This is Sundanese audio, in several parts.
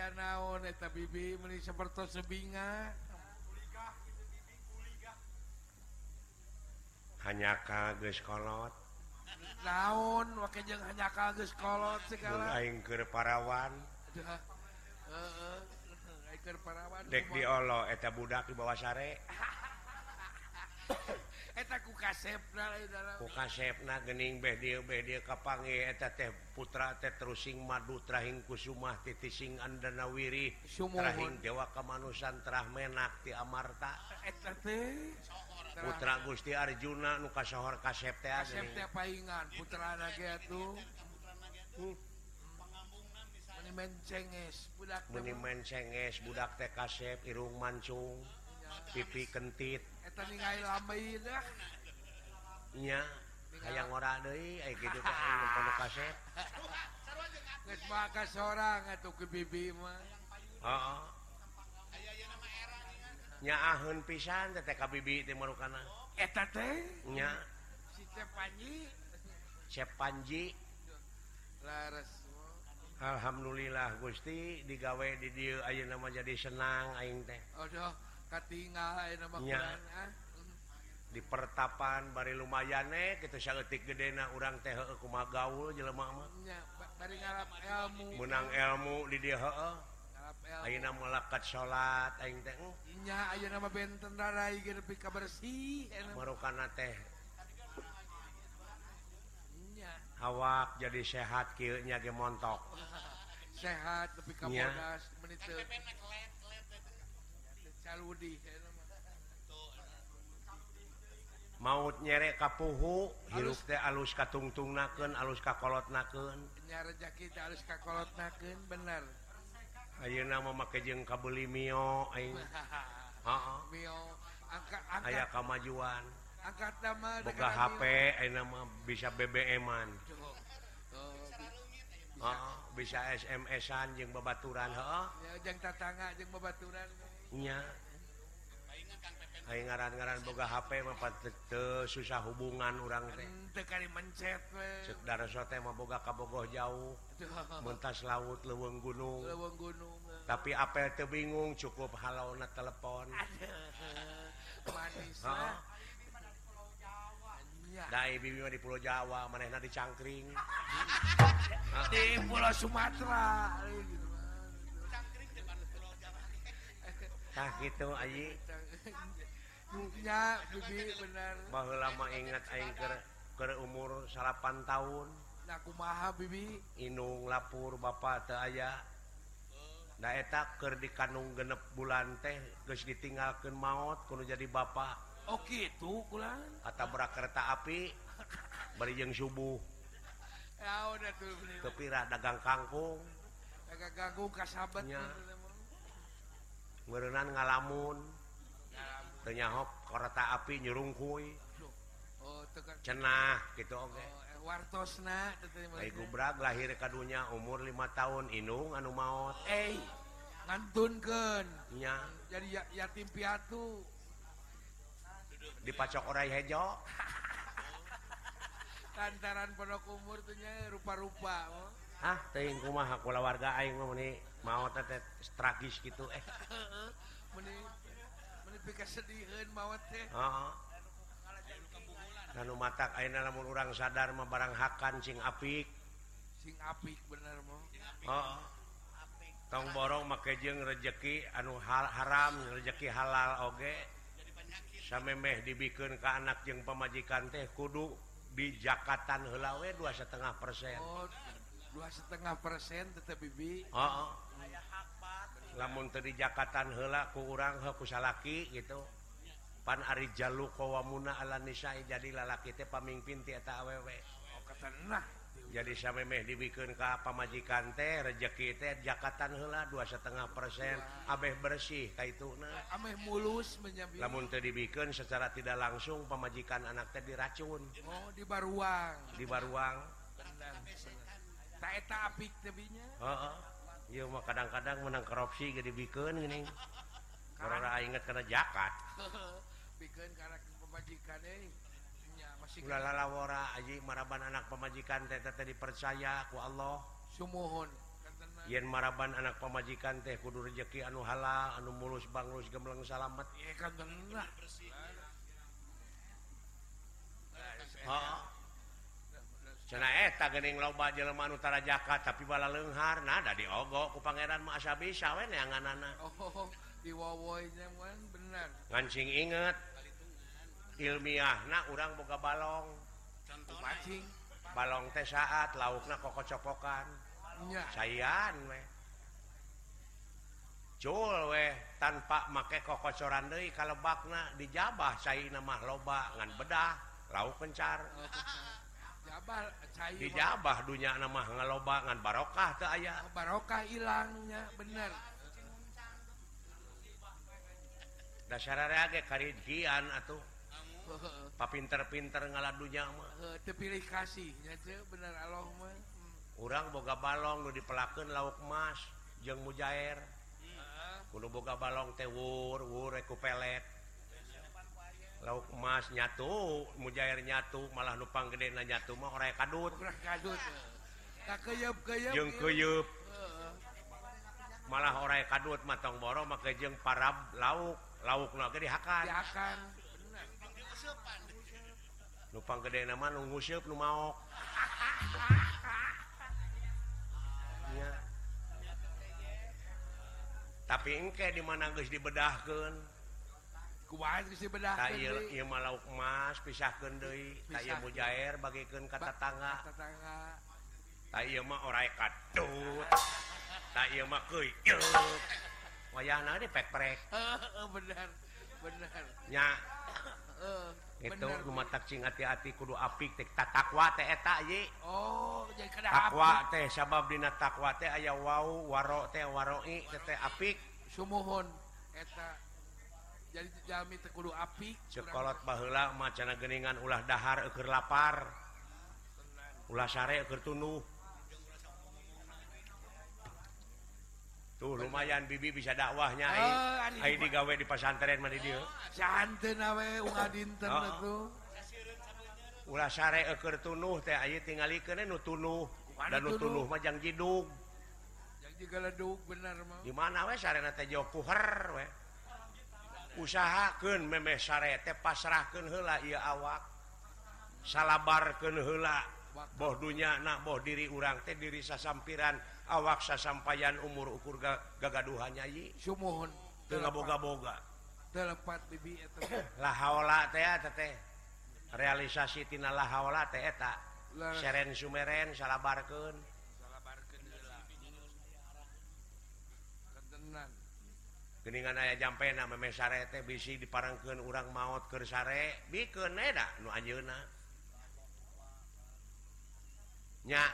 aja naon eta bibi meni seperti sebinga. Hanya kagus kolot. Naon wae jeung hanya kagus kolot segala. Aing keur parawan. Heeh aing keur parawan. Dek diolo eta budak di bawah sare. kasepnaing eh, putra terusing madu trahing kusumah titising Andanawiri Sumahing Dewa Kemanusan Trahmenak ti Amarta. Putra Gusti Arjuna nu kasohor kasep paingan putra tuh hmm. mencenges budak teh kasep irung mancung pipi kentit. nya hayang ora deui eh, aya kitu teh eh, aya kaset. Geus maka sorang atuh ke bibi mah. Heeh. Aya ieu nama era nyaaheun pisan teh ka bibi teh marukana. Eh, Eta teh nya. Si teh panji. Cep Panji. Lares Alhamdulillah Gusti digawe di dieu ayeuna mah jadi senang aing teh. Aduh, katingal ayeuna mah di pertapan bari lumayane eh. gitu saletik gedena urang teh kuma gaul jelema mah. Menang ilmu di dia ayeuna melekat salat aing teh eh. nya ayeuna mah benten ka bersih eh, teh. Awak jadi sehat kieu nya ge montok. Sehat lebih ka bodas menit maut nyere kapuhu hirup teh alus katungtung naken alus kakolot naken rezeki alus kakolot naken bener Ayo nama make jeng kabeli mio aing. Heeh. Mio angkat aya kamajuan. Angkat nama boga HP ayeuna mah bisa BBM-an. Heeh, oh, bisa SMS-an jeung babaturan, heeh. Ya jeung tatangga jeung babaturan. Nya. Hai ngaran-garan boga HP mapat susah hubungan orang mencet saudara sote mau boga kabogoh jauh mentas laut leweng gunung leweng gunung eh. tapi apel teu bingung cukup halau na telepon manis oh. Dai bibi di Pulau Jawa, manehna di Cangkring. di Pulau Sumatera. Cangkring di Pulau Jawa. Tah gitu aji. bahwa lama ingat umur salapan tahun. Aku maha Bibi? Inung lapur Bapak aya. Ndaakker di kanung genep bulan teh guys ditinggalkan maut kalau jadi Bapak Oke oh, itu kata kereta api bari jeung subuh. Kepirah dagang kangkung. Dagang kangkung kasabetnya berenan ngalamun. nyahok kereta api nyerungkui. Oh, Cenah gitu oke. Oh, eh, Gubrak lahir kadunya umur lima tahun Inung anu maut eh ngantunkannya jadi yatim piatu. Dipacok orai hejo. Lantaran pondok umur tuhnya rupa-rupa oh. ah teuing kumaha kula warga aing mah meuni maot teh tragis gitu eh. Anu mata lamun orang sadar mah barang hakan sing apik. Sing apik bener mau. Oh. Tong borong make jeung rezeki anu hal haram, rezeki halal oge. Samemeh dibikeun ke anak jeung pamajikan teh kudu di Jakatan heula we 2,5%. Oh, 2,5% tetap bibi. Heeh. Oh, oh. lamun tadi Jakatan hela kurang salaki gitu. Pan Ari Jalu kowauna Alisa jadi lalaki teh pamimpin ti eta awewe. Oh, jadi sampai Meh dibikin ke pamajikan teh rezeki teh Jakatan hela dua setengah persen Abeh bersih kayak itu nah. Ameh mulus menyambi lamun teh dibikin secara tidak langsung pemajikan anak teh diracun. Oh di baruang. Di baruang. Tak eta apik tebinya? Heeh. Iya mah kadang-kadang menang korupsi jadi bikin ini. Karena ingat karena jakat. bikin karena pemajikan ini. Ya, masih aji maraban anak pemajikan teh teh dipercaya ku Allah. Sumuhun. Yen maraban anak pemajikan teh kudu rezeki anu halal, anu mulus banglus gemleng salamet. Iya kan bener. Nah, eh, cenaeta Gening loba Jeleman Utara Jakat tapi bala lenghar nada diogo ku Pangeran masa bisa we oh, ngancing inget. Ilmiah nah urang boga balong. Contohnya. balong teh saat lauknya koko copokan sayaan weh Jul weh tanpa make koko coran deui kalebakna dijabah cai mah loba ngan bedah lauk pencar dijabah dunya nama ngalobangan barokah teu aya. Oh, barokah hilangnya bener. Dasar ge karidhian atau papinter-pinter ngalah dunya mah. Terpilih kasihnya tuh bener Allah mah. Hmm. Orang boga balong nu dipelakeun lauk emas jeung mujair. Kudu boga balong teh wur wur ku pelet lauk emas nyatu mujair nyatu malah nupang gede na nyatu mah orang kadut. Kadut. Kakeyup keyup jeung keyup. malah orang kadut matong boro maka jeung parab lauk. Lauk ge dihakan. dihakan. Lupang gede nama nu nguseup nu maok. Ya. tapi engke di mana geus dibedahkeun? Mas pisahkan Mujair bagaikan kata tangga. mah ora ieu mah wayah nanti peprek. Bener bener nya. Itu rumah takcing hati-hati kudu apik tek takwa teh eta ye oh jadi kada takwa teh sabab dina takwa teh aya wau waro teh waroi teh apik. Sumuhun eta. jadikudu api sekolot bahla macana geningan ulah dahar eker lapar. Ulah sare eker tunuh. Tuh lumayan bibi bisa dakwahnya. Oh, di gawe di pesantren mana dia canten awe unga dinten oh. Ah, ah. ulah sare eker tunuh teh ayo tinggal kene nu tunuh. Dan nu tunuh. mah jang jidug. Jang jigaledug bener mah. Di mana we sarena teh jauh kuher we. usahakan meme sarete pasrahkan hela ia awak. Salabarkan hela bohdunya na boh diri urang teh diri sasampiran awak sasampayan umur ukur ga, gagaduhannya yi sumuhun. Tengah boga-boga. Telepat bibi eta. La haula teh teh. Realisasi tina la haula teh eta. Seren sumeren salabarkeun. Geningan aya jampe na meme sarete bisi diparangkeun urang maot keur sare bikeun eda nu anjeunna. Nya.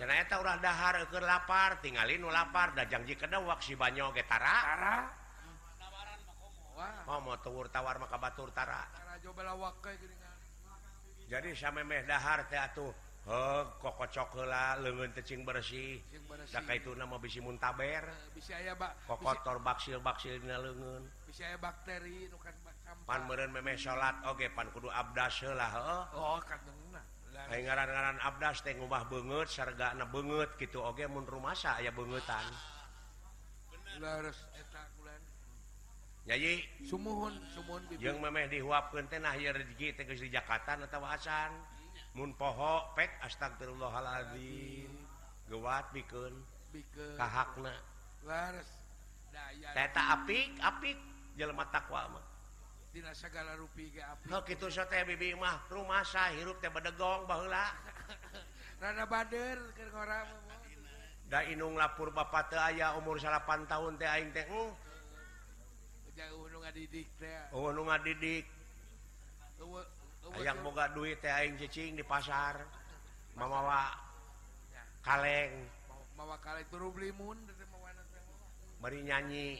Cenah eta urang dahar keur lapar, tingali nu lapar da janji kedewak si banyo ge tara. Tara. Oh, mau tuwur tawar maka batur tara. Tara jo balawak Jadi samemeh dahar teh atuh koko leungeun lengan tecing bersih Da itu nama bisi muntaber. Kok kotor baksil baksil dina lengan bisa bakteri nu kan pan meureun memeh salat oge pan kudu abdas heula heuh oh kadengna Aing ngaran-ngaran abdas teh ngubah beungeut sargana beungeut kitu oge mun rumasa aya beungeutan Bener. Eta kulan Nyayi sumuhun sumuhun bibi Jeung memeh dihuapkeun teh nah ieu rezeki teh geus di Jakarta atawa Hasan mun poho pek astagfirullahaladzim. Gewat bikin kahakna. Teta apik apik. Jelema takwa mah. Dina segala rupi ge apik. Oh, kitu so teh bibi mah. Rumah sah hirup teh bedegong baheula. Rada bader keur ngora da inung lapur bapa teu aya umur 8 tahun teh aing teh uh. jauh nu ngadidik teh. Oh nu ngadidik. yang boga duit tehing cicing di pasar mamawa kaleng. Bawa kali turlimun beri nyanyi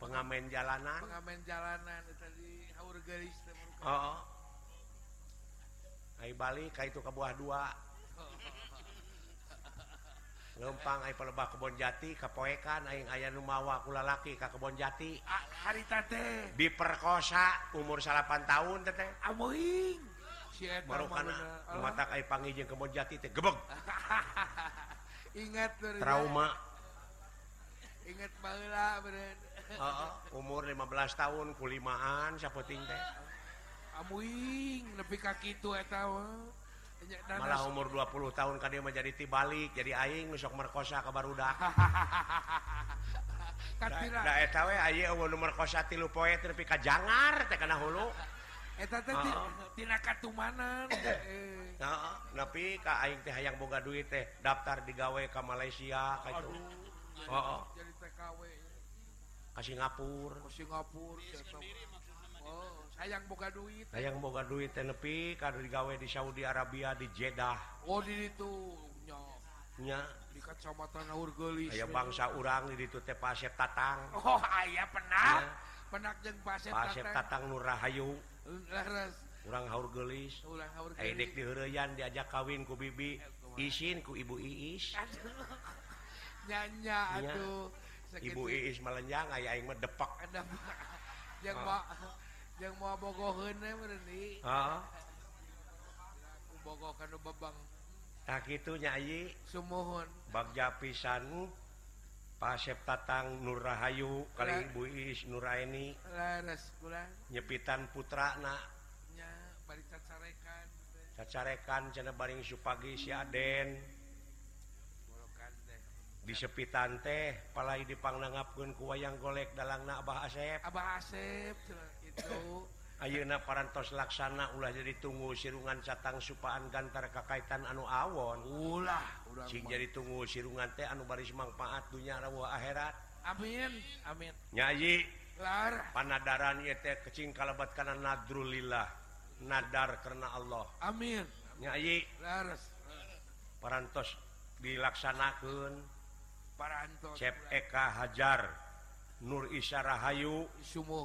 pengamen jalanan. Pengamen jalanan tadi garis Oh ai balik ka itu ke buah dua. Oh. lempang pelebah kebon jati kepoekan aing aya numawa kulalaki ka kebon jati. Hari teh diperkosa umur salapan tahun teteh amuing baru kana eh. mata kai pangijeng kebon jati teh gebeg. Ingat trauma. Ingat baheula beureun heeh umur 15 tahun kulimaan sapoting teh. Amuing nepi ka kitu eta malah umur 20 tahun kan dia menjadi tibalik jadi aing nusok merkosa kabar udah tahu nu kosa tilu poe tapi kajangar teh kana hulu. Oh. Mana tapi ka aing teh hayang boga duit teh daftar digawe ke Malaysia ka itu. Oh, oh. jadi TKW ka Singapura. Ke Singapura oh. Hayang boga duit. Hayang boga duit teh nepi ka digawe di Saudi Arabia di Jeddah. Oh di ditu nya. Nya. Di kecamatan Geulis. aya bangsa urang di ditu teh pasep tatang. Oh aya penak. Ya. penak jeung pasep, pasep tatang. Nu rahayu. Leres urang Urgelis urang Urgelis aya di diheureyan diajak kawin ku bibi. Eh, Isin ku ibu Iis. Nyanya aduh Ibu Iis melenjang aya aing mah depak. Depak. Jeung yang mau bogohun heeh. Oh. bogoh kanu babang tak itu nyai sumuhun. Bagja pisan Pasep Tatang Nur Rahayu kali Ibu Iis Nuraini. Laras kula nyepitan putrana nya bari cacarekan. Cacarekan cenah baring supagi si Aden. Disepitan teh. Palai dipangnangapkeun ku wayang golek dalangna Abah Asep. Abah Asep cila. Ayeuna parantos laksana ulah jadi tunggu sirungan catang supaan gantar kakaitan anu awon. Ulah sing jadi tunggu sirungan teh anu baris manfaat dunya rawa akhirat. Amin amin. Nyayi lar. Panadaran ieu teh kecing kalabat kana nadrulillah nadar karena Allah. Amin. Nyayi laras parantos dilaksanakeun. Parantos. Cep eka hajar. Nur Isyarahayu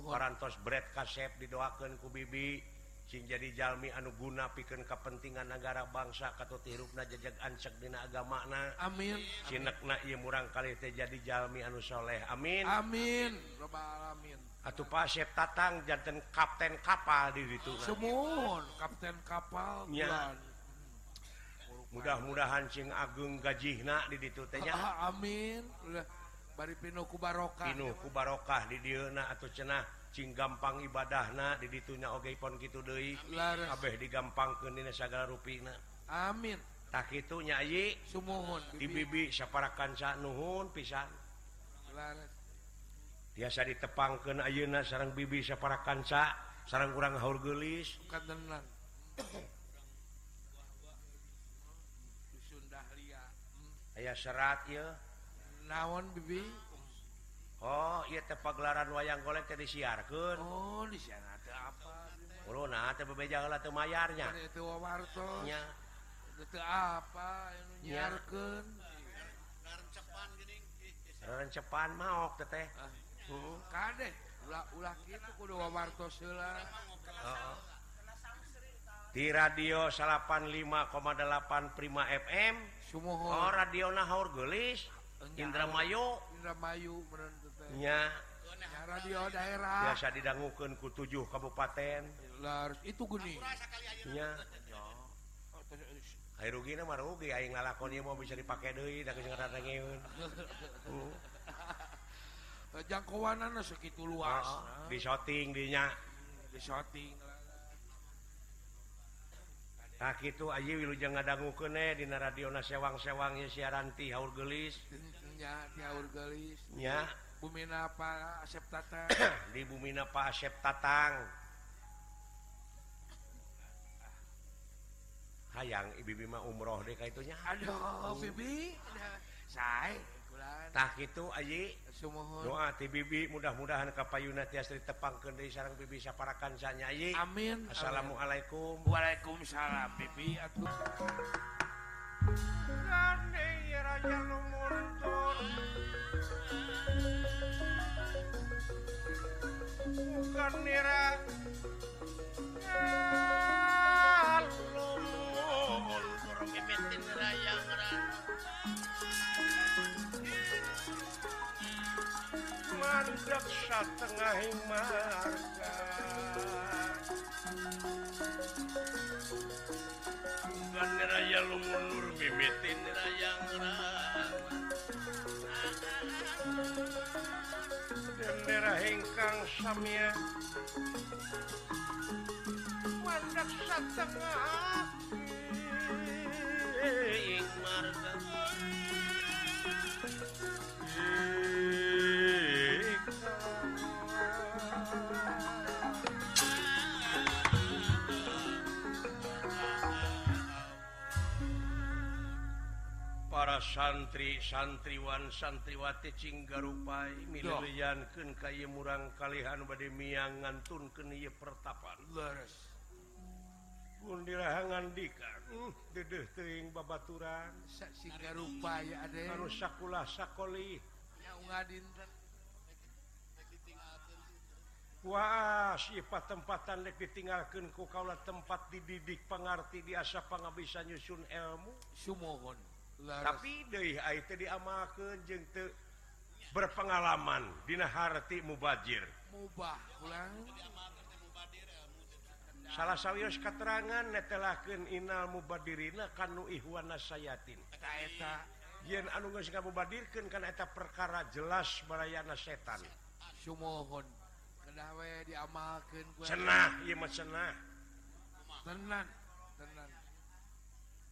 parantos bread kasep didoakan ku Bibi. Sing jadi Jalmi anuguna piken kepentingan negara bangsa kata tirupna jejak ancek dina agamakna Amin. Sinekna ieu murang kali teh jadi Jalmi anu soleh. Amin. Amin. Rabbal alamin. Atuh Pasep Tatang janten kapten kapal di ditu Sumun kapten kapal ya. Mudah-mudahan sing agung gajihna di ditu teh Amin. Udah. bari pinu ku barokah. pinuh ku barokah di dieuna atuh cenah cing gampang ibadahna di ditunya oge pon kitu deui. Kabeh digampangkeun dina sagala rupina. Amin. Tak nya nyayi sumuhun. Di bibi. saparakan nuhun pisan. Laras. Biasa ditepangkeun ayeuna sareng bibi saparakan sa sareng urang haur geulis. Kadenan aya serat ya naon bibi? Oh ieu teh pagelaran wayang golek teh disiarkeun. Oh disiar apa? Corona teh bebeja heula teu mayarnya. Itu wawartos. nya. Itu apa nyiarkeun? Rencepan geuning rencepan maok teteh heeh ah. hmm, Kade. ulah ulah kitu kudu wawartos heula. Heeh di radio 85,8 Prima FM Sumuhun. oh, radio Nahor Gelis Indramayu. Indramayunya radio daerah. Biasa didangukeun ku tujuh kabupaten. Lars itu guningnya Hai oh, rugi nama rugi aing ngalakon ieu mau bisa dipake deui da geus ngaratangeun hmm. jangkauanana segitu luas. Ah, di shooting dinya. Di shooting. Nah itu Aji Wilujeng ngadanggu kene di radio sewang sewang ya siaran ti haur gelis nya Bumina pa Asep Tatang. Di Bumina Pak Asep Tatang. Hayang Ibi Bima umroh deh kaitunya aduh Bibi. Saya Tah kitu Aji doa ti bibi mudah-mudahan kapayuna tiasa ditepangkeun deui sareng bibi saparakan sanya Aji. Amin. Assalamualaikum. Waalaikumsalam bibi atuh. Gandeng raja lumuntur. Bukan nira. Lumuntur mimetin raya ngerana. mandatengah Raya Lumunur bibitin Rayang Dendera ingkang samya Mandat satengah para santri santriwan santriwati santriwatigupai milyanken kay murang kalihan bad miang ngantun ke pertapan. Leres. Dihangan dikan. Dedeh teing babaturan sakulah sakoli Wah sifat tempatan lek ditinggalkan ku kaulah tempat dididik pengerti di asa pengabisa nyusun ilmu. Sumohon tapi itu diamalkan jeng berpengalaman Dihati mubajir. Mubah salah sawios keterangan netelaken Inal mubadirina kanu Iwana sayatin. Yen anu mubadirkan eta perkara jelas merayana setan. Sumohon diamalkan senah senah tenang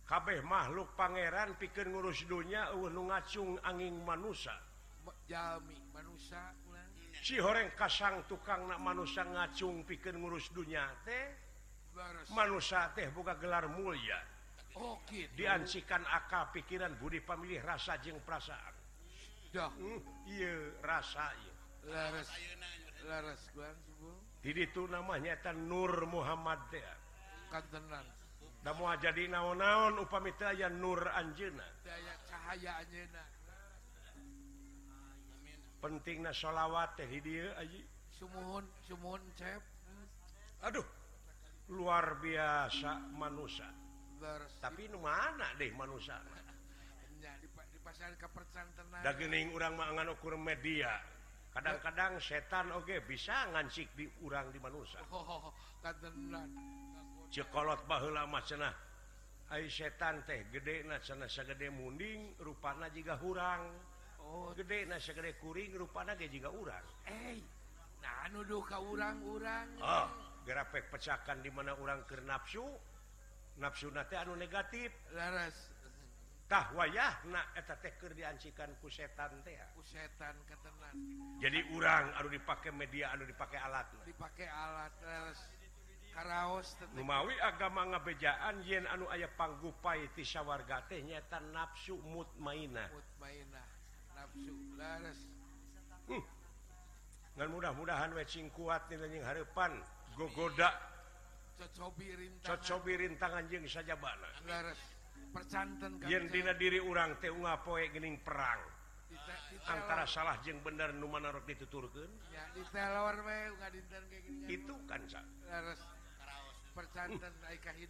kabeh makhluk Pangeran pikir ngurus dunya ngacung angin manusia Jami, manusia si horeng kasang tukang nak manusia ngacung pikir ngurus dunya teh manusia teh buka gelar mulia. Oh, diancikan akal pikiran budi pemilih rasa jeng perasaan. Dah. Hmm, iya rasa iya laras laras jadi itu namanya Nur Muhammad teh. Kantenan. mau jadi naon-naon upamita aya Nur Anjena penting sholawat teh sumuhun, sumuhun Aduh luar biasa manusia. Tapi nu mana deh manusia? Dagening urang mangan ukur media. Kadang-kadang setan oke okay, bisa ngancik di urang di manusia. Oh, oh, oh, cekolot mah cenah, Hai setan teh gede cenah sagede munding rupana juga hurang Oh. Gede nasa kuring rupana ge juga urang. Eh nah nuduh ka urang-urang Oh ah, gerapek pecakan dimana urang keur nafsu nafsu nate anu negatif. Laras tah wayah na eta teh keur diancikan ku setan teh. ku setan ketenan. Jadi urang anu dipake media anu dipake alat dipake alat laras. karaos numawi agama ngabejaan yen anu ayah panggupai ti syawarga teh nyata nafsu mutmainah mutmainah nafsu hmm. ngan mudah-mudahan wecing kuat nilainya harapan gogoda. Cocobi rintangan. Jeng saja bana percantan yen dina diri urang teh unga poe gening perang. Dita, antara salah jeng bener numanarok dituturkan ya, di telor, we, itu kan sa. Laras.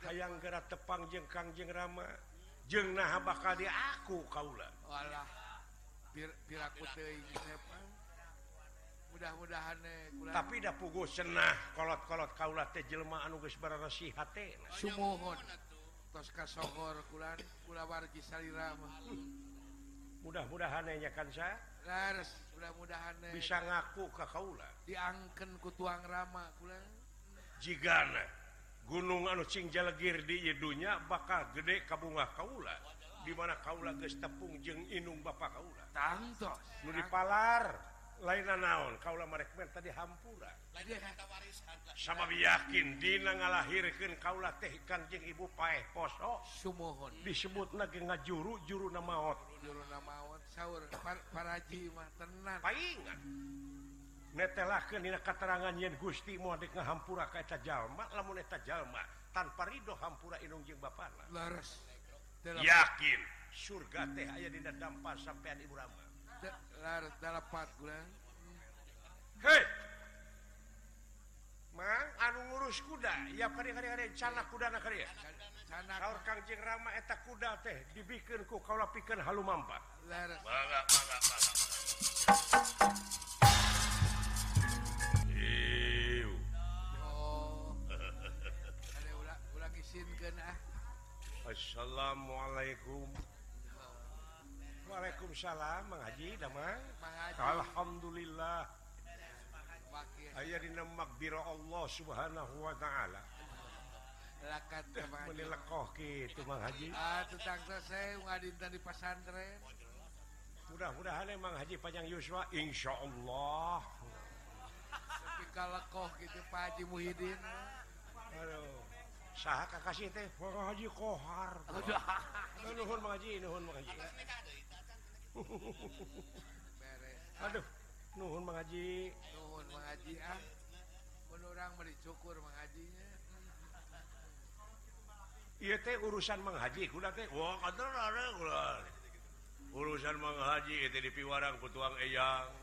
hayang gera tepang jeng Kangjeng Rama. Jeng nah bakal di aku kaulalah mudah-mudahan tapi da pugu senah kolot-kolot kaula teh jelma anu geus bararasihat hatena sumuhun tos kasohor kulan kula wargi salira mudah-mudahan nya kan sa? Lares mudah-mudahan bisa ngaku ka kaula. Diangken ku tuang rama kula jigana. gunung anu Singjalgir dinya bakal gede kabungah Kaula dimana Kaula guys tepung jeung Inung Bapak Kaula. Nu dipalar lain naon Kaula merekmen tadi hampura sama yakin Dina ngalahirkan Kaula teh Kanjeng Ibu Pae Poso. Sumohon. Disebut lagi ngajuru juru namaot. Juru namaot sahur paraji mah tenan. Paingan. keterangan yen Gusti mudik ngahampura kaca Jalma lamun eta Jalma tanpa Ridho hampura Inung Jeng Bapak yakin surga teh aya dina dampa sampean Ibu Rama. Hey. Mang anu ngurus kuda. Ya kari-kari cana kuda na karya Kaur Kangjeng Rama eta kuda teh dibikeun ku kaula pikeun halu mampa. Leres. mangga mangga mangga Assalamualaikum Waalaikumsalam Haji Alhamdulillah aya dimak biro Allah subhanahu Wa ta'ala Haji di pesantren mudah-mudahan emang Haji panjang Yuswa Insya Allah kalekoh gitu Pak Haji Muhyiddin. Aduh. Sah kakasih teh? Pak Haji Kohar Aduh. Nuhun Haji nuhun Haji. Aduh nuhun Haji. Nuhun Haji ah. Pun orang beli cukur menghajinya Iya teh urusan menghaji kuda teh. Wah kader ada urusan menghaji itu di piwarang putuang eyang.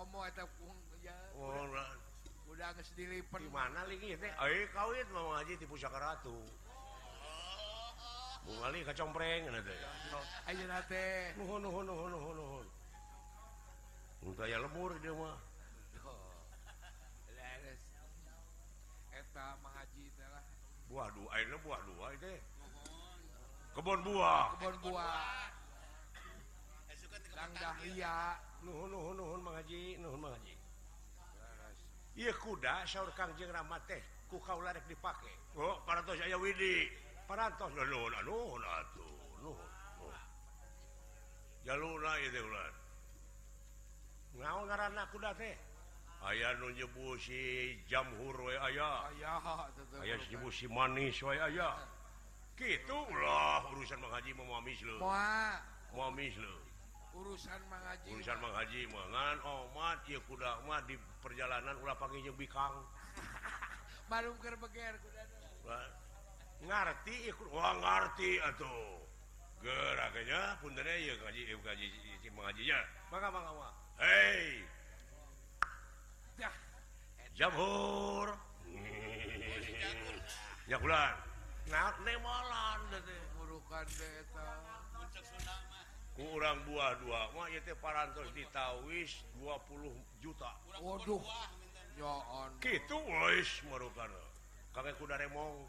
Komo eta pung ya. Orang. Udah geus dilipen. Di mana lingi teh? Eh kawit mau Haji di Pusaka Ratu. Bunga li kacompreng cenah teh. Ayeuna teh. Nuhun nuhun nuhun nuhun nuhun. Entah ya lembur dia mah. leres Eta mahaji teh lah. Buah dua, ayeuna buah dua teh. Kebon buah. Kebon buah. Kang Dahlia. Nuhun nuhun nuhun mengaji nuhun mengaji iya kuda sahur Kang Jeng Rama teh ku kaula rek dipake. Oh parantos aya Widi. Parantos nuhun nuhun atuh nuhun jaluna ieu teh ulah. Naon ngaranna kuda teh? Aya nu nyebusi jamhur we aya. Aya aya nyebusi manis we aya. Gitu ulah urusan mengaji memahami lu memahami lu urusan mengaji urusan mengaji mangan omat ieu kuda mah di perjalanan ulah panggil jeung bikang. Malum keur beger kuda ngarti wah ngarti atuh. Gerak aja punten ieu ngaji ya ngaji mengajinya mangga maka maka hei! Jamhur ya kulan bulan nah nemolan deh burukan deh kurang buah dua mah ieu teh parantos ditawis 20 juta Waduh Ya gitu kakek kuda remong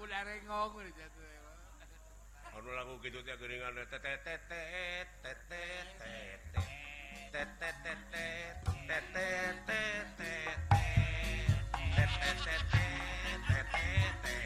kuda rengong anu lagu gitu teh geringan tetet tetet tetet tetet tetet tetet tetet tetet tetet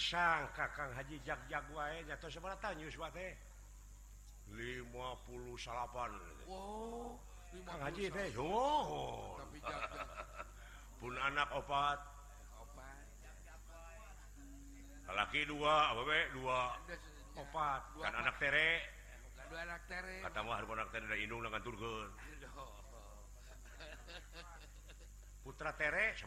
sang Kakang Haji Jag Jawa jatuh 58 oh, Haji deh oh. pun anak opat. Opat. Lelaki dua apa awewek dua. Opat. Kan anak tere. kata mah anak tere indung dengan turgen oh. Putra Tere 11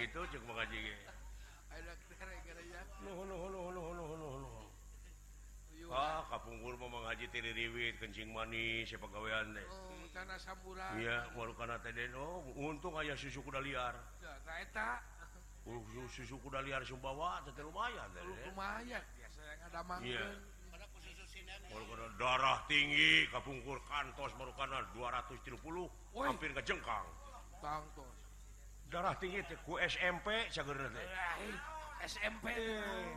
itu cukup kapunggur mau menghaji ah, tiri riwit kencing manis siapa gawean deh. Oh, karena samburan iya baru karena teden oh untung aja susu kuda liar kereta oh, susu kuda liar sumbawa teteh lumayan oh, lumayan. Biasa yang ada mangga darah tinggi kapungkur kantos baru karena 230 hampir ke jengkang. Darah tinggi ku SMP SMP eh, eh.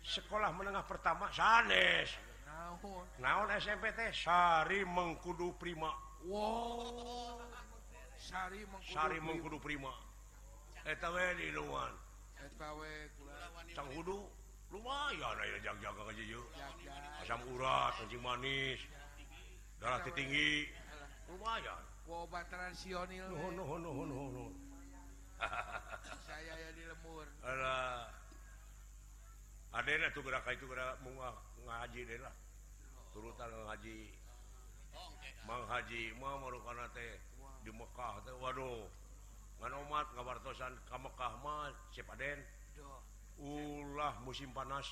sekolah menengah pertama sanes. Naon? SMP teh? Sari Mengkudu Prima. Wow. Sari Mengkudu, Sari Mengkudu Prima. Eta we di luan. Eta we Cangkudu lumayan urat anjing manis darah tinggi lumayan. Obat tradisional. No, no, no, no, no. saya ya di lemur. Alah. Adena tuh gerak itu gerak mau ngaji deh lah. Turutan ngaji Mang Haji mau merupakan teh di Mekah teh waduh. Nganomat ngabartosan ke Mekah mah Cipaden Duh. ulah musim panas.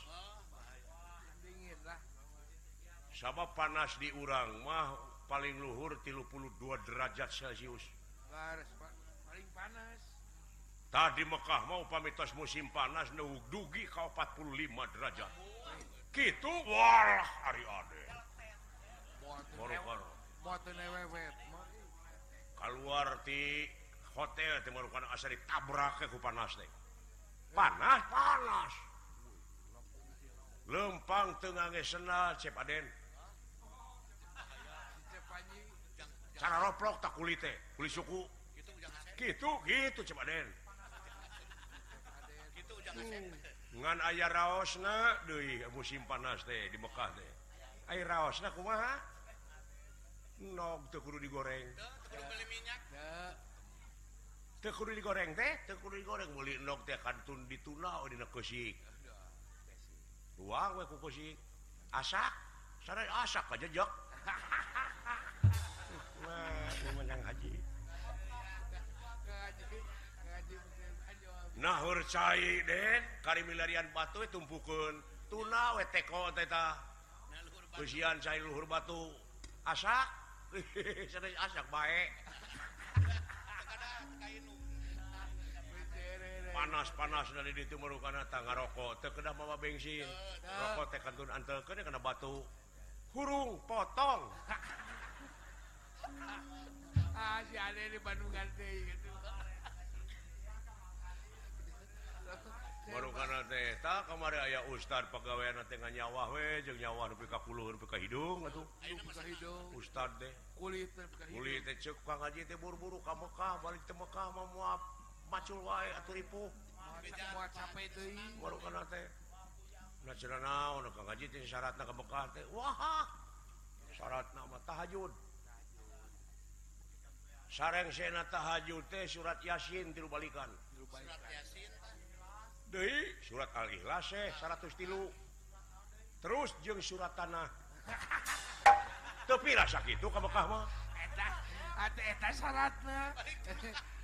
Sabah panas di urang mah paling luhur 32 derajat celcius. Tadi Mekkah mau pamitas musim panas nu dugi kau 45 derajat. Gitu walah hari ade. Keluar di hotel asal ditabrak ke panas deh. panas panas. Lempang Tengah senal Cepaden cara roplok tak kulit teh kulit suku. Gitu gitu Cepaden ngan ayah raosna deui musim panas teh di Mekah teh. Aya raosna kumaha? Nog teu kudu digoreng. Teu kudu minyak. Tekuri digoreng teh, tekuri digoreng meuli endok teh kantun dituna oh, dina kusik. Ruang we ku kusik. Asak, sarai asak aja jok. Wah, menang haji. Nahur cai den, kari milarian batu tumpukeun tuna we teko teh tah. Usian cai luhur batu. Asak, sarai asak bae. panas-panas dari itu kana tangga rokok. Terkena mawa bensin. Rokok teh kantun antel kena kena batu. Hurung potong. Ah si ade di Bandung ganti gitu. Merukan teh tak kemarin ayah ustad pegawai nanti nggak nyawa we jeng nyawa nupi kakulu nupi kahidung atau ustad deh kulit kulit teh cek kang aja teh buru-buru ka Mekah balik ke Mekah mau muap. macul wae aturipu baru kana teh nah cenah naon ka ngaji teh syaratna ka Mekah teh. Wah syaratna mah tahajud. Sareng sena tahajud teh surat yasin tilu balikan. Surat yasin deui surat al-ikhlas eh 103 terus jeung surat tanah. Tapi rasa kitu ka Mekah mah. Eta eta syaratna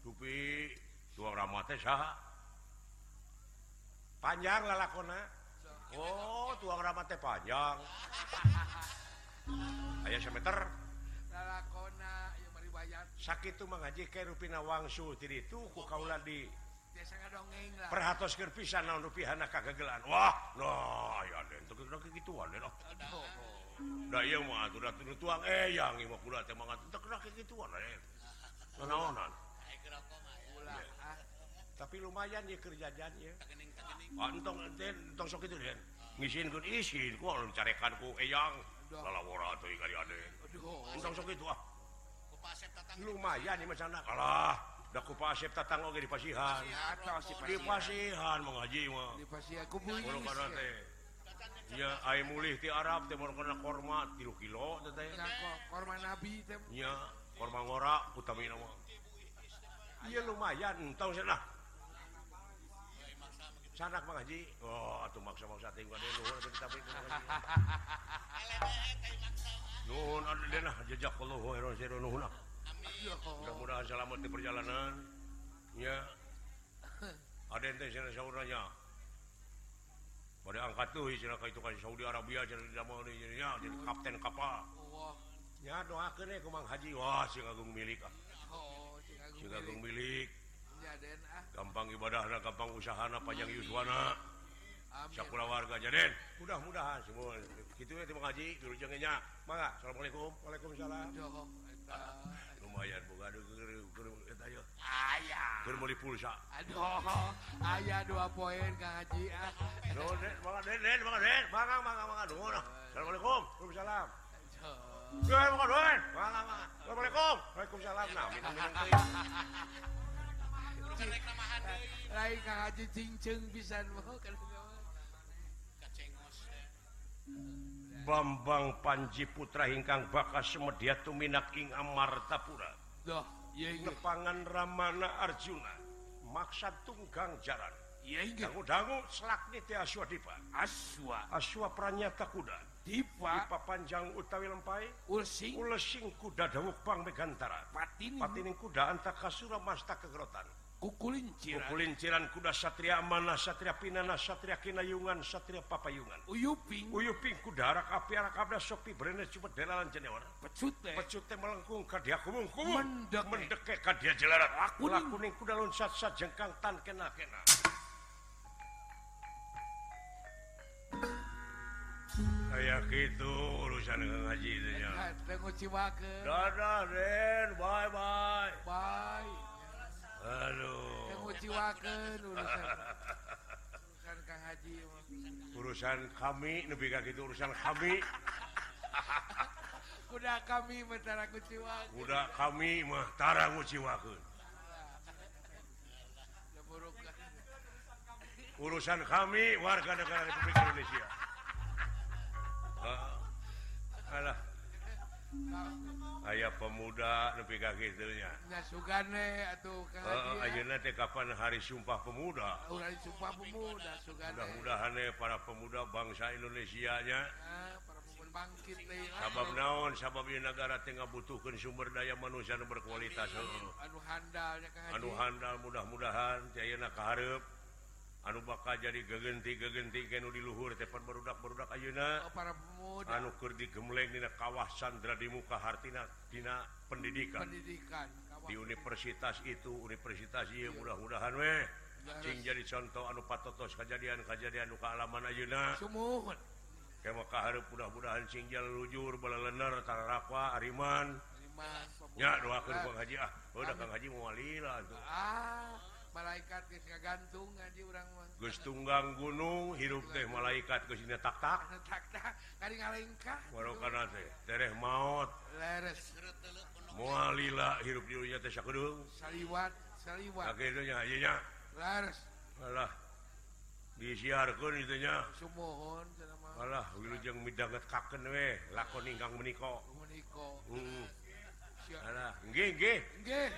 tupi suara teh saha? panjang lalakona? Oh tuang ramate panjang. Aya semeter lalakona ayo mari bayar. Sakit tuh mengaji ke rupina wangsu tiri itu ku kaula di perhatos pisan naon rupihana kagagelan wah no aya den itu kira kegituan deh no da iya mah atuh da tuang eh yang mah kula teh mangat teu kena kegituan eh. Naonan. tapi lumayan ya kerjaan ya antong entong sok itu den. Ngisin kun isin. Ku alun carekan ku eh, eyang lalawara atuh kali ade entong sok itu ah. Lumayan ya macam nak kalah dah ku pasep tatang oge di pasihan. Di pasihan mengaji mah di pasihan. ku bunyi Ya, ayo mulih ti Arab teh mau kena korma 3 kilo teh. Korma nabi teh. Ya, korma ngora utamina, mah. Iya lumayan, tahu sih lah. sanak Haji. Oh atuh maksa maksa tinggal di luar tapi nuhun ada denah jejak Allah heron seru nuhun mudah-mudahan selamat di perjalanan. Ya. Ada ente sana saudaranya pada angkat tuh eh, istilah itu kan Saudi Arabia jadi zaman ini ya jadi kapten kapal. Ya doakan eh, ya kumang haji. Wah sih agung milik ah. Sih agung milik. Ya den gampang ibadah ada gampang usahana panjang Yuswana. Syakura warga jaden mudah-mudahan semua. Gitu ya terima kasih guru jengenya mangga. Assalamualaikum. Waalaikumsalam. Lumayan boga ayo ayah keur meuli pulsa aduh aya 2 poin Kang Haji ah. Den mangga den den mangga den mangga mangga mangga. Nuhun assalamualaikum. Waalaikumsalam. Assalamualaikum. Waalaikumsalam. Nah, minum-minum lain ngaji cincin pisan mau Bambang Panji Putra ingkang bakas semedia tuminak ing Amartapura. Duh, iya inggih. Tepangan Ramana Arjuna. Maksad tunggang jaran. Iya inggih. Dangu-dangu selakni teh aswa dipa. Aswa. Aswa pranyata kuda. Dipa. Dipa panjang utawi lempai. Ulsing. Ulsing kuda dawuk pang megantara. Patining. Patining kuda antak kasura masta kegerotan. kukulinciran kukulinciran kuda satria mana satria pinana satria kinayungan satria papayungan uyuping uyuping kuda arak api arak abda sopi berene cuma delalan jenewan pecute pecute melengkung kadia kumung kumung mendeke mendeke kadia jelarat aku kuning kuda loncat sat jengkang tan kena kena kayak gitu urusan ngaji itu ya. Eh, eh, tengok ciwake. Dadah, Ren. Bye. -bye. Bye. Aluh. Teu nguciwakeun urusan. Urusan ka haji. Urusan kami lebih kayak gitu urusan kami. Kuda kami mentara tara nguciwakeun. Guda kami mah tara nguciwakeun. Ya burukan. Urusan kami warga negara Republik Indonesia. Ah. Hala. aya pemuda lebih kagetnya eh, eh, kapan hari Sumpah pemuda? Mudah-mudahan para pemuda bangsa Indonesianya. Sabab naon sabab negara Tengah butuhkan sumber daya manusia berkualitas anu handal mudah-mudahan Jayna keharp anu bakal jadi gegenti gegenti Genu diluhur tepan barudak-barudak Ayeuna. Oh, para pemuda. Anu keur digemleng dina kawasan sandra di muka Hartinadina pendidikan. Pendidikan kawah. di universitas itu Universitas ieu mudah-mudahan weh Cing jadi contoh anu patotos kejadian-kejadian luka kaalaman Ayeuna. Hareup mudah-mudahan cing lujur balalener tararakwa Ariman. Ya doakeun Kang Haji ah udah Kang Haji mualilah tuh ah. malaikat gantung ngaji orang Gustunggang gunung hirup teh malaikat ke sini tak tak. Kali ngalengkah. Walau karena teh tereh maut. Leres. Mualila hirup diunya teh sakudung saliwat saliwat. Akhirnya nya leres. Alah disiarkeun itu nya. Sumohon alah wilujeng midanget kaken we lakon ingkang menika. Meniko heeh. Alah nggih nggih. Nggih.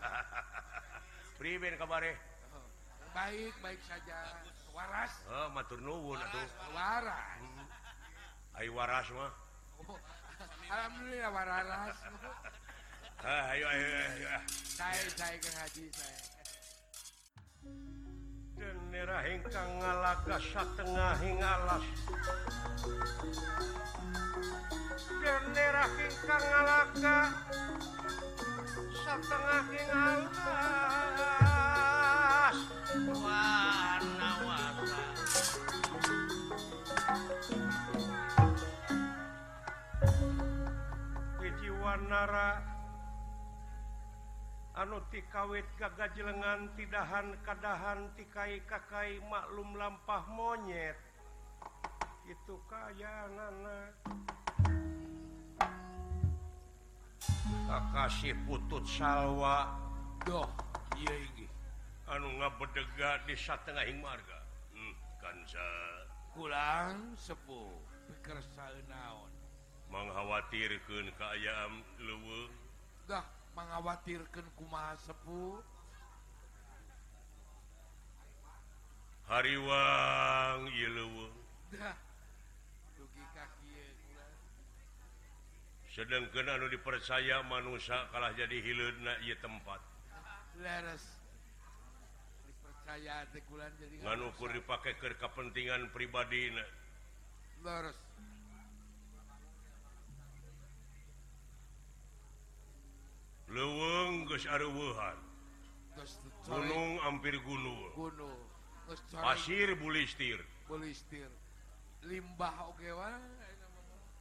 Priben kabareh oh. baik-baik saja. Waras. Oh, matur nuwun atuh waras. Mm-hmm. Ayo waras mah oh, alhamdulillah waras. Ah, ayo ayo ayo. Saya saya ke haji saya. daerah hingkang ngalaga satengah hing alas. Bendera hingkang ngalaga satengah hing alas. Warna warna. Wiji Wanara anu ti kawit lengan tidakhan tidahan keadahan tikai kakai maklum lampah monyet. Itu kaya nana Kakasih putut salwa. Doh iya ini. Anu ngabedega di satengahing marga. Hmm, kansa. Pulang sepuh pikir naon mengkhawatirkan keayaan lewe dah mengkhawatirkan kumaha sepuh. Hariwang sedangkan anu dipercaya manusia kalah jadi hilun tempat. Leres. Dipercaya ukur dipakai ke kepentingan pribadi Leres. leweng Guuhan gunung hampir gunung pasir bulistir. limbah oke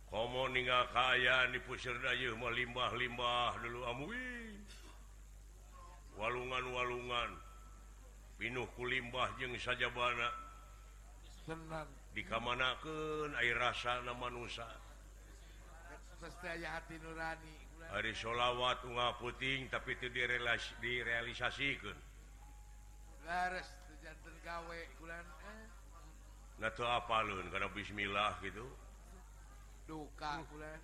komo ninggal kaya di pusir dayuh mah limbah-limbah dulu amui. Walungan-walungan. Pinuh kulimbah jeung saja bana dikamanakeun air rasa nama Nusa hati nurani. hari sholawat unga puting tapi itu direlasi direalisasikan. Nah eh? tuh apa lu karena bismillah gitu. Duka kulan.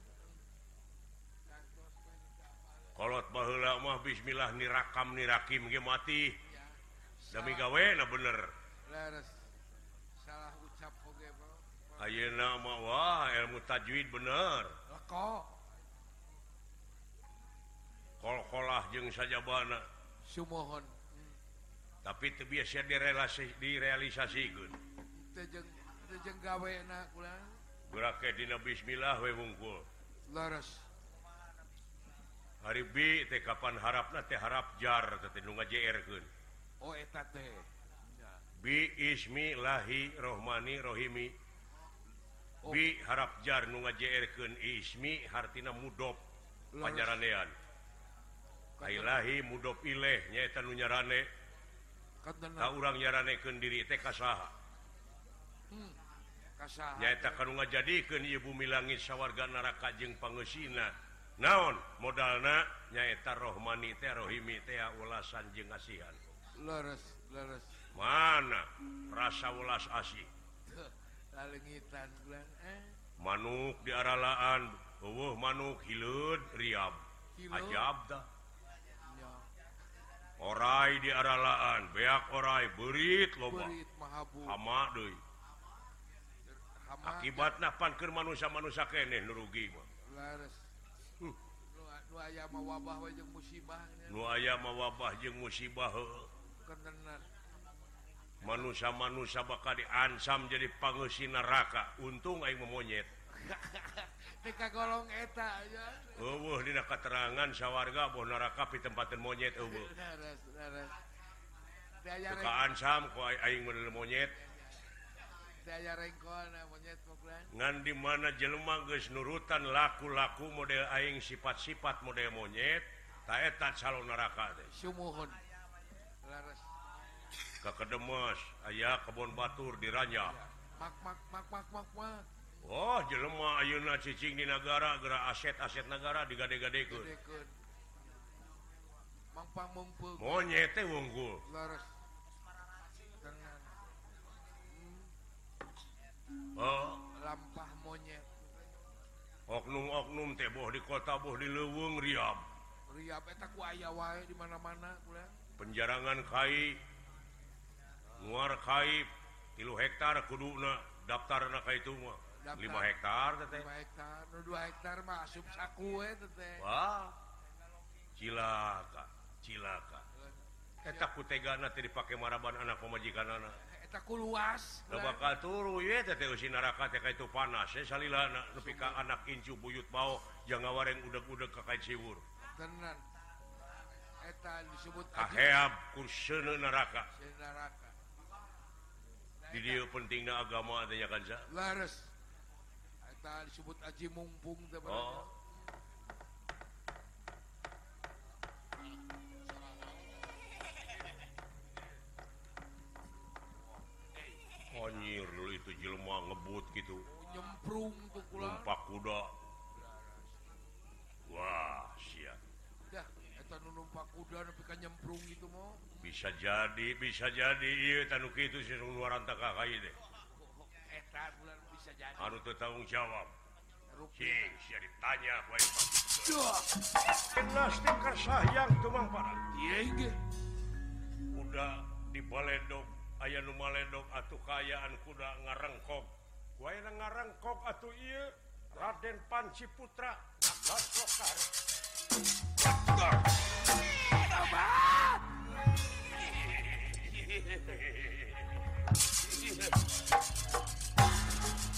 Kolot bahula mah bismillah nirakam nirakim ge mati. Ya, demi gawe na bener. Leres salah ucap oge bro. Ayeuna mah wah ilmu tajwid bener. Kok? kol-kolah jeng saja bana Sumohon. Tapi itu biasa direlasi jeung tejeng tejeng gawe na kulang ke dina bismillah we wungkul. Laras. Hari bi teh kapan harapna teh harap jar teh nu ngajeerkeun. Oh eta teh. Bi ismillahi rohmani rohimi. Oh. bi harap jar nu ngajeerkeun ismi hartina mudop panjaranean. Kailahi muddo pilihnyanyarane urang nyaranekeun diri teh kasaha. Hmm, nyaeta kanu ngajadikeun ieu bumi langit sawarga neraka jeung pangeusina. naon? Modalna nyaeta rohmani teh rohimi teh ulasan jeung kasihan leres leres. Mana? Rasa ulas asih lalengitan bulan eh? Manuk di aralaan, uh manuk hileud riab. Ajab dah. orai di aralaan beak orai berit loba. Sama deui. Akibatna pan keur manusia-manusia keneh nu rugi mah. Leres hmm. nu aya mah wabah we jeung musibah nu aya mah wabah jeung musibah keneunan manusia-manusia bakal diansam jadi pangeusi neraka. Untung aing monyet. tika golong eta Uwuh, dina keterangan sawarga boh neraka pi tempatan monyet ubukaan uh. Sam monyet. Ngan di mana Jelma geus nurutan laku-laku model aing sifat-sifat model monyet taeta calon neraka ke kedemos aya kebon Batur diranja mak, mak, mak, Oh jelemah ayeuna cicing di negara gera aset-aset negara digade-gade monyete wunggul oh. lampah monyet. Oknum-oknum teboh di kota boh di leweng Riam riap eta ku aya wae di mana-mana kula penjarangan kai nguar kai tilu hektar kuduna daftar ka itu mah hektar hektar masuk cilaka cilaka eta kutegana tadi dipake maraban anak pemajikan anak ku luas. Bakal turu ya teh usin neraka teka itu panas ya salila anak nepi ka anak incu buyut bau jangan wareng udeg udeg kakai siwur tenan eta disebut kaheab kurseuna neraka neraka di dia pentingna agama teh kan sa lares eta disebut Aji Mumpung sebenarnya. Oh. Anjir dulu itu jelma ngebut gitu. Nyemprung tuh kula. Numpak kuda. Wah, siap. Dah, eta nu numpak kuda nepi ka nyemprung gitu mau. Bisa jadi, bisa jadi iya, ieu tanu kitu si luaran teh ka deh. Eta bulan anu teu tanggung jawab rupi cing sia ditanya wae dah Pasti sayang tumang parah. Iya ge udah di baledog aya nu maledog atuh kayaan kuda ngarengkok wae ngarengkok atuh ieu Raden Panci Putra Nagasokar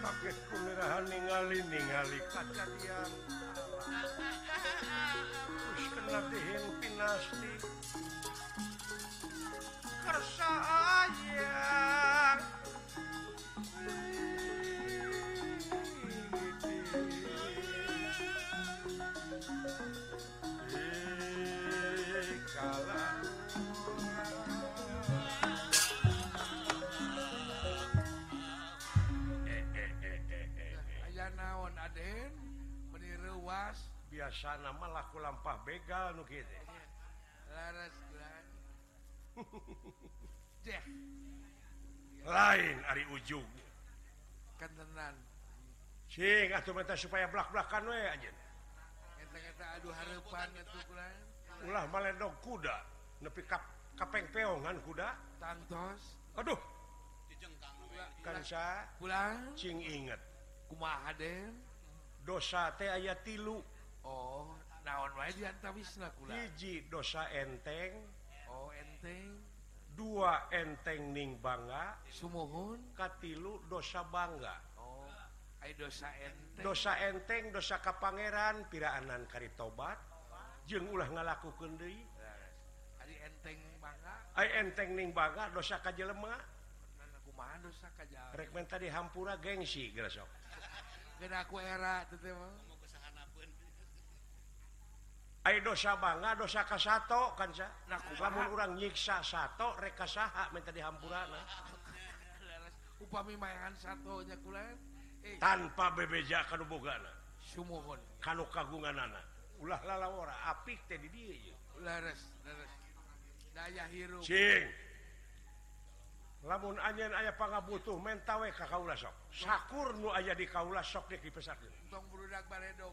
kaget kumirahan ningali ningali kejadian terus kena dihin pinasti kersa ayang biasa nama laku lampah begal nu kitu. Laras Lain ari ujug. Kentenan. Cing atuh mentah supaya blak-blakan we anjeun. Eta-eta aduh hareupan atuh kulan. Ulah maledog kuda nepi ka kapeng peongan kuda. Tantos. Aduh. Dijengkang we. Kan Pulang. Cing inget. Kumaha den? dosa teh aya tilu Oh naon hiji dosa enteng. Oh enteng. Dua enteng ning bangga. Summohun katlu dosa bangga. Oh dosa enteng. dosa enteng dosa ka Pangeran piraanan kari tobat. Jeng ulah ngalaku kendi enteng Ay, enteng ning bangga dosa kaj lemah tadi hampura gengsi gersok aku era Ayo dosa bangga dosa kasato kan kumaha mun urang nyiksa sato satu rekasaha minta dihampuran upami mayangan satunya kulen eh. tanpa bebeja kanu bogana. Sumuhun. Kanu kagungan anak ulah lalawara apik teh di dia leres leres. Daya hirup. Cing. Lamun anjen ayah pangabutuh mentawe ka kaula sok. Sakur nu aya di kaula sok dek di tong burudak baredok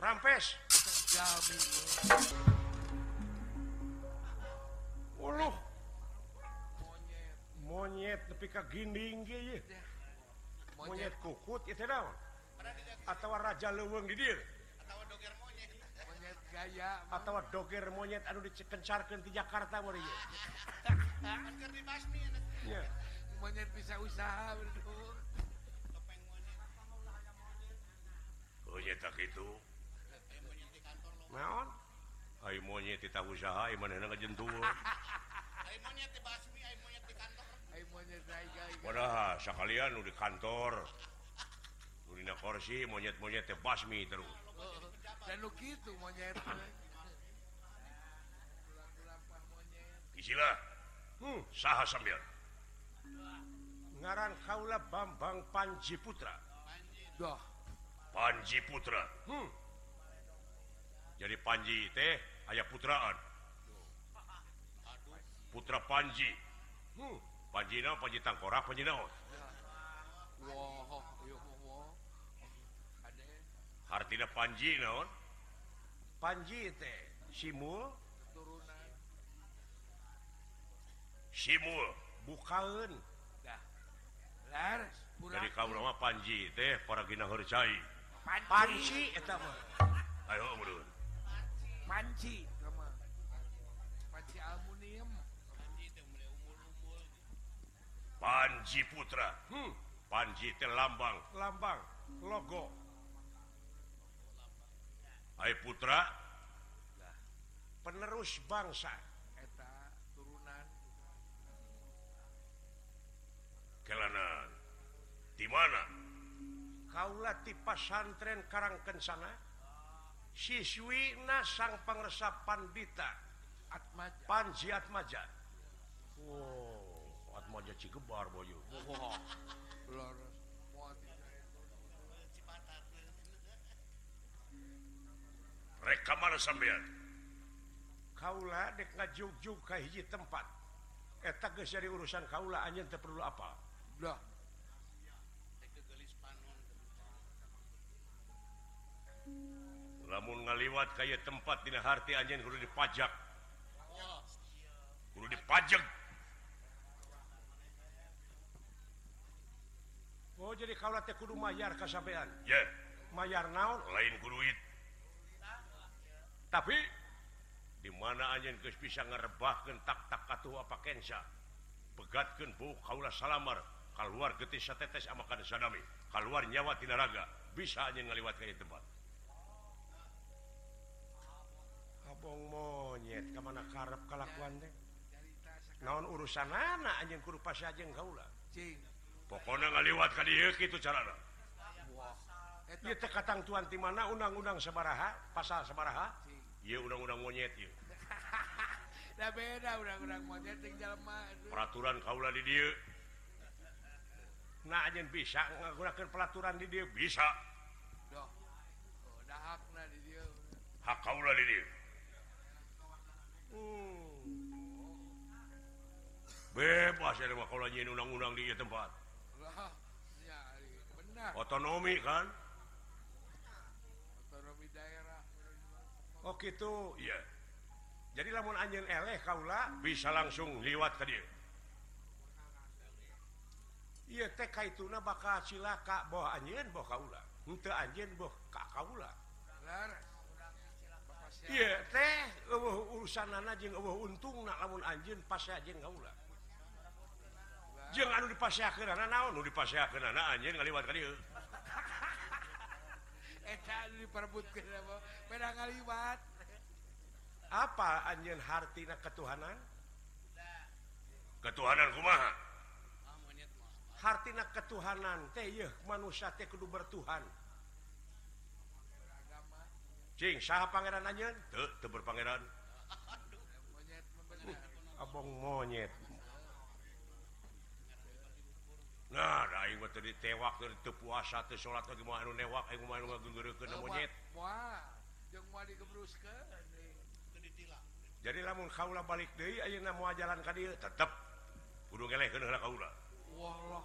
rampes. Uluh. monyet monyet nepi ka ginding ge ye monyet. monyet kukut ieu teh Atawa raja leuweung di dieu. Atawa doger monyet monyet gaya atawa doger monyet anu dicekencarkeun ti Jakarta mun ieu. Anger di basmi ya monyet bisa usaha betul monyet oh ya tak itu. naon? Ay monyet di usaha ay mana nang jentul monyet di basmi ay monyet di kantor. Ay monyet gaya padahal sakalian di kantor. Di kursi monyet-monyet teh basmi terus dan lu gitu monyet isilah hmm saha sambil ngaran kaula Bambang Panji Putra Panji Putra hmm. jadi Panji teh ayaah putraan. Putra Panji. Hmm. Panji Panji Tangkora Panji Naon? Artinya Panji naon? Panji teh simul turunan simul bukaun dah. Laras dari kaum lama Panji teh para gina Panji Panji eta mah. Ayo mundur. panci. Panci aluminium. Panji Putra. Hmm. Panji lambang lambang. Logo. Hai Putra. Nah, penerus bangsa. Eta turunan. Kelanan. Di mana? Kaula di pasantren karang kencana siswi nasang pengeresapan Bita panji atmaja wow, Atmaja Cikebar Boyo wow. mereka mana sampean? Kaula dek ngajuk-juk ka hiji tempat. Eta geus jadi urusan kaula anjeun teu perlu apa. Dah. lamun ngaliwat kayak tempat di hati anjeun guru dipajak. Guru dipajak. Oh jadi kalau kudu mayar kesampaian yeah. mayar naon? Lain kuduit tapi di mana anjeun guys bisa ngerebahkan tak-tak katuh apa Kensa? Pegatkan bu kaulah salamar. Keluar getisa tetes amakan sadami. Keluar nyawa tinaraga bisa anjeun ngaliwat kayak tempat. wong monyet ke mana karep kelakuan teh? Naon urusan anak anjing kurupa kaula? Cing. pokoknya ngaliwat ka dieu kitu carana. Ieu teh katang tuan ti mana undang-undang sabaraha pasal sabaraha? Ieu undang-undang monyet ieu. Da beda undang-undang monyet jeung jalma peraturan kaula di dieu. Nah anjeun bisa ngagunakeun peraturan di dieu? Bisa. Doh, Oh, dah hakna di dieu. Hak kaula di dieu. Hmm. bebas kalau undang-undang di tempat. Otonomi kan? Otonomi daerah. Oh gitu? Ya jadi lamun anjing eleh Kaula bisa langsung liwat ke dia. Iya TK itu bakal silaka bahwa anjing boh Kaula. Untuk anjing ka Kaula. yeah. teh uh, urusan lamun uh, untung jeung anjing pas anu dipas naon? Dipas anjing ngaliwat kali diperebut peda ngaliwat. Apa anjing hartina ketuhanan? Ketuhanan kumaha? Ah, hartina ketuhanan teh manusia teh kudu bertuhan. Cing, saha pangeran anjeun? Teu, teu berpangeran. Abong monyet. Nah, da aing mah teu ditewak, teu puasa, teu salat, lagi mah anu newak, aing mah anu ngageureurkeun monyet. Wah, jeung moal digebruskeun. Jadi lamun kaula balik deui ayeuna moal jalan ka dieu tetep kudu ngelehkeun heula kaula. Wah,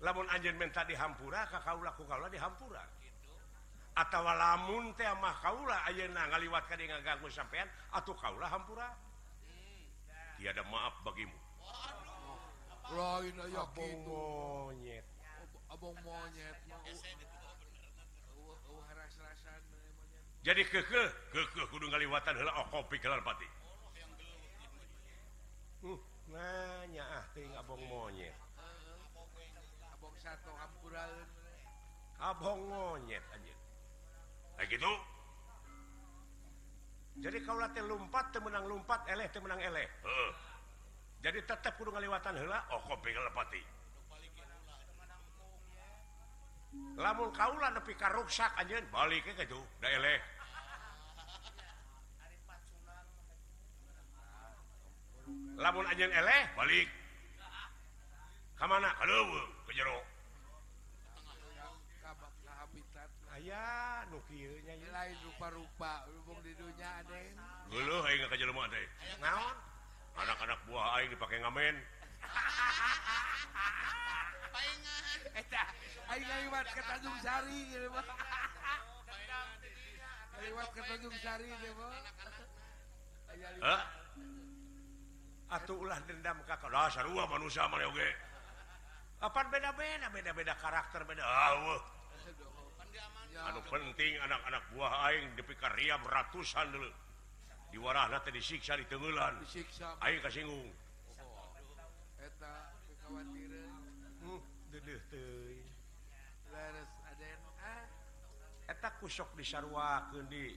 lamun anjeun menta dihampura Kaulaku kalau dihampura. Atau lamun temah Kaula Ayeuna ngaliwatkan dengan ganggu sampean atau Kaula hampura. Tiada maaf bagimu. Lain monyet. Abang monyet jadi keke keke kudu ngaliwatan heula oh kopi kelar pati. Hmm. nanya ah ting abong monyet abong satu ampural. Abong monyet aja nah gitu. Jadi kau latih lompat temenang lompat eleh temenang eleh. Uh. jadi tetap kudu ngaliwatan hela oh kau pengen lepati. Lamun kaulah nepi karuksak aja balik ke gitu da eleh. lamun anjeun eleh balik. Kemana kalau ke jero. Ayah nukirnya lain rupa-rupa lubung di dunia adeng dulu aing ka jero teh naon? Anak-anak buah aing dipake ngamen. Paingan eta aing liwat ke Tanjung Sari gitu mah. Liwat ke Tanjung Sari gitu mah. Eh? Atuhlah dendam ka ka sarua manusia mah oge Apa beda-beda beda-beda karakter beda. Aweh. Anu penting anak-anak buah aing dipikir riam ratusan dulu. Di teh disiksa di Disiksa. Aing kasinggung. Eta kekhawatiran. Hmm, deudeuh teuing. leres aden ah. Eta kusok disarwakeun di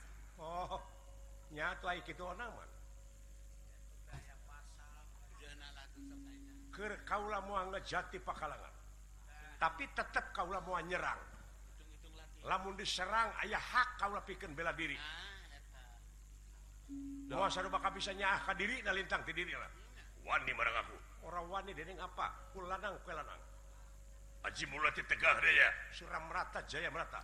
Ohnya gitu kaulah mau ngejati pakalangan tapi tetap kaulah mau nyerang lamun diserang ayah hak kaulah pikir bela diri Moal sarua bisa nyaah ka diri na lintang ti diri lah. Wani marang aku. Ora wani dening apa? Kulanang kulanang. Aji mulati tegah daya. Suram rata jaya merata.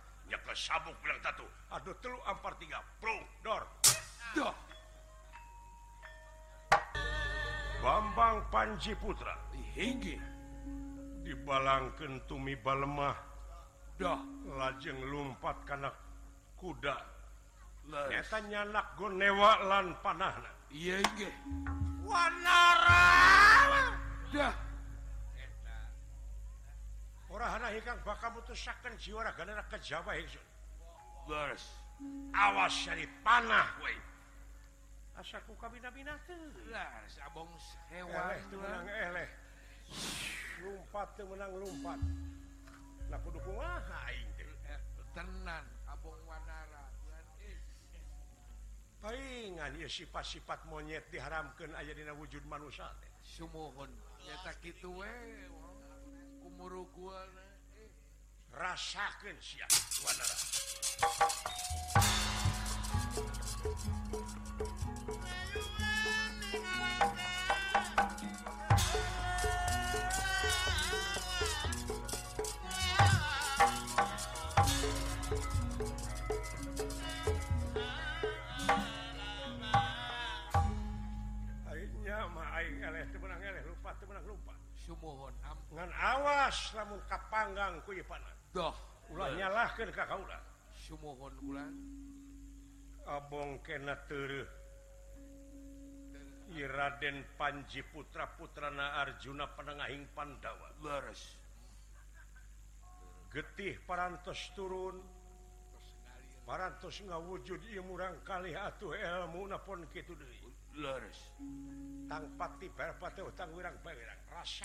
sabuk bilang satu aduh telu ampar tiga. Pro dor. Duh. Bambang Panji Putra. Hinggi Dibalangkeun tumi balemah. Dah lajeng lumpat kanak kuda. Eta nyanak gonewa lan panahna. Iya iya Wanara Dah orang bakal mutusakan jiwa ke Jawa awas dari panah. Asaku lumpat eh. menang lumpat nah kudu kumaha tenan abong wanara palingan ya sifat-sifat monyet diharamkan aya dina wujud manusia. Sumuhun nyata kitu gitu we rasa Abong Raden Panji Putra Putrana Arjuna penengahing Pandawa Leres. getih parantos turun. Parantos ngawujud murang kali atuh ilmu napun gitu Leres. tangpati perpati utang wirang perang rasa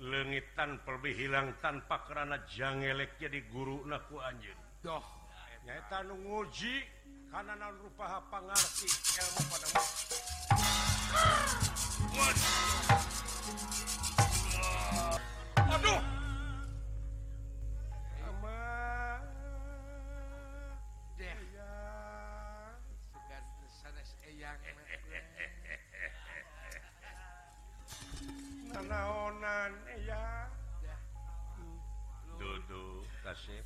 lenggit tanpa lebih hilang tanpa kerana jangelek jadi guru naku anjing doh. Nyata nunguji karena non rupa pangarti ilmu pada Aduh. naonan ya duduk kasih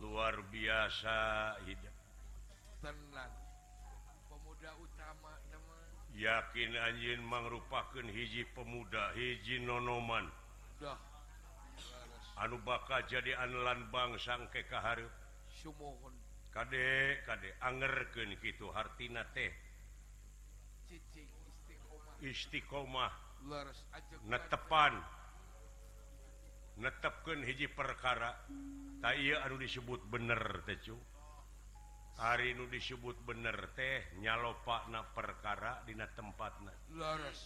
luar biasa hidup tenang. Pemuda utama teman. yakin anjing merupakan hiji pemuda hiji nonoman. Duh. anu bakal jadi anelan bangsang kekahar Kadek kade angerken gitu hartina teh. Istiqomah. Netepan netepkan hiji perkara. Tak anu disebut bener tecu hari nu disebut bener teh nyalopakna perkara dina tempat leres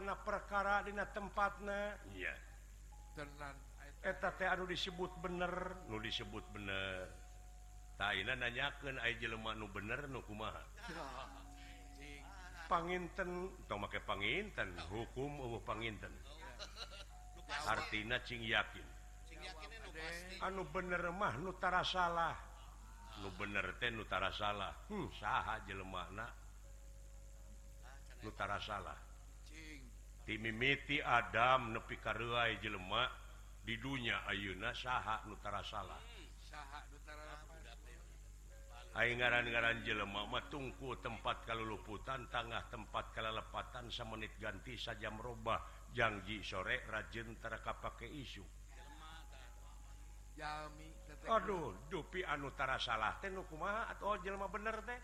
na perkara Di tempat anu disebut bener nu disebut bener. nanyakan nu bener nu kumaha? Cing panginten. Tong make panginten, hukum uh panginten. artina cing yakin. Anu bener mah nu tara salah. Nu bener teh nu tara salah. Hmm, saha nu tara salah. Timimiti Adam nepi karuai jelema di dunia Ayuna saha nu tara salah. ngaran-garan jelemah tungku tempat kaluluputan tangah tempat kelelepatan semenit ganti saja merubah janji sore rajin teraka pakai isu Aduh dupi anutara salah tehma atau jelema bener teh?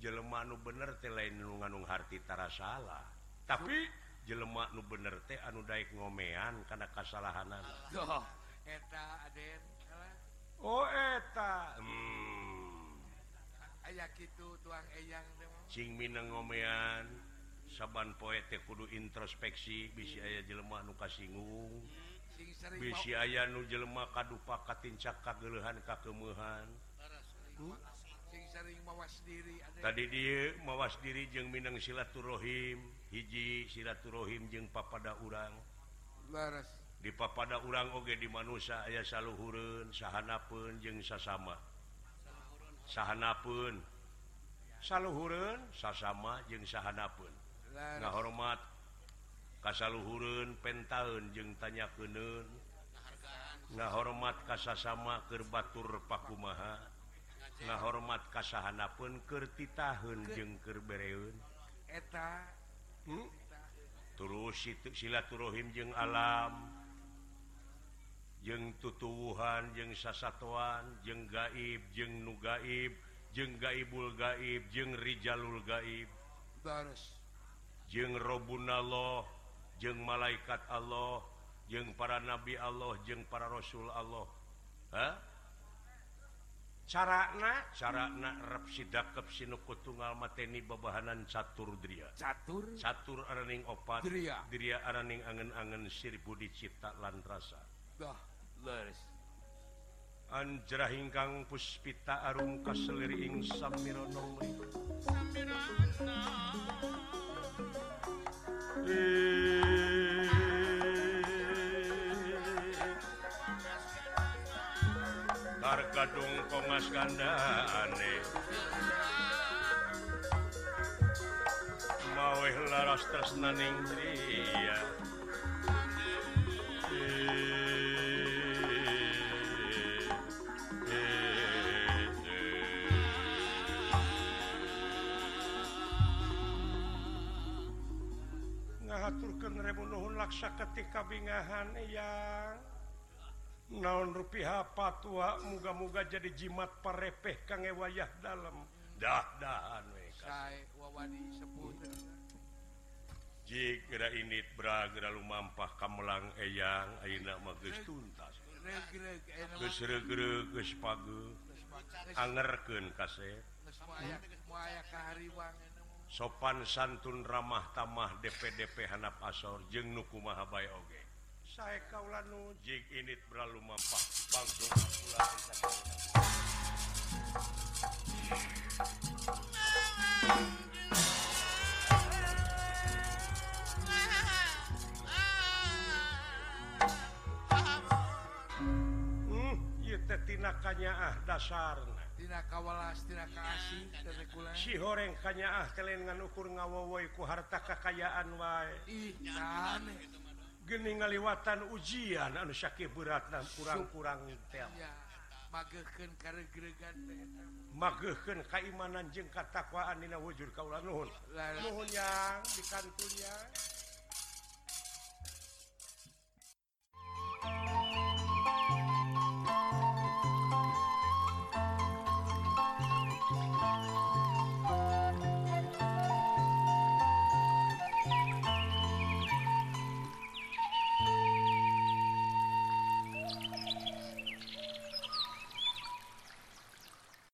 Jelema nu bener teh lain nunganung hartitara salah. Tapi jelema nu bener teh anu Daik ngomean karena kesalahan anak gitu tuang Cing Minang ngomean saban poetik kudu introspeksi bisi aya jelemah nuka kasinggung. Bisi aya nu jelemah kadupa katinca kagelehan kakemehan hmm? tadi dia mawas diri jeung Minang silaturahim hiji silaturahim jeung papada urang. Di papada urang oge di manusia aya saluhureun sahanapeun jeung sasama. Sahanapeun. salluhurun sasama jeung sahana pun ngahormat hormat kasalluhurun pentaun jeung tanya keun nggak hormat kasasama kerbatur Pakumaha. Ngahormat hormat kasahana pun kerti tahun jengkerbereun eta. Hmm? terus itu silaturahim jeung alam jeng tutuhan jeng sasatuan jeng gaib jeng nugaib jeng gaibul gaib jeng Rijalul gaib. Jeng robun Allah jeng malaikat Allah jeng para nabi Allah jeng para rasul Allah. Ha carana? Carana rap sidakep sinuku tunggal mateni babahanan catur dria. Catur? Catur araning opat dria. dria araning angen-angen sirbu dicipta lan rasa. Dah leres Anjrah ingkang puspita arum kaseliring samirono Samirana Tarkadung eh. kongas gandaane Maweh laras tresnaning kriya maksa ketika bingahan yang naon rupiah patwa muga-muga jadi jimat parepeh kangge wayah dalam dah-dahan jika ini beragera lumampah kamelang eyang ayeuna mah geus tuntas. geus regreg geus page angerkeun kaset hmm? sopan santun ramah tamah DPDP Hanap asor jeng nuku oge. Sae saya kaulannu jig ini berlalu mampak Bang hmm, Tetinakanya ah dasarna. horengnya ah kalian ukur ngawowoiku harta kekayaan wa Gening ngaliwatan ujian anu Syakib berat dan kurang-kurang intel magken keimanan jeng katakwaan Nina wujud kaulah Nuhun. Nuhun yang di kantunya.